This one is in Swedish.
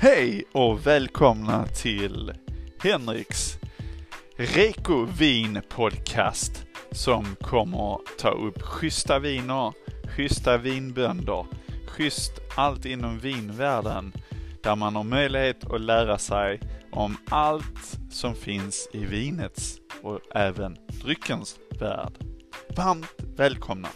Hej och välkomna till Henriks Reko Vin Podcast som kommer ta upp schyssta viner, schyssta vinbönder, schysst allt inom vinvärlden där man har möjlighet att lära sig om allt som finns i vinets och även dryckens värld. Varmt välkomna!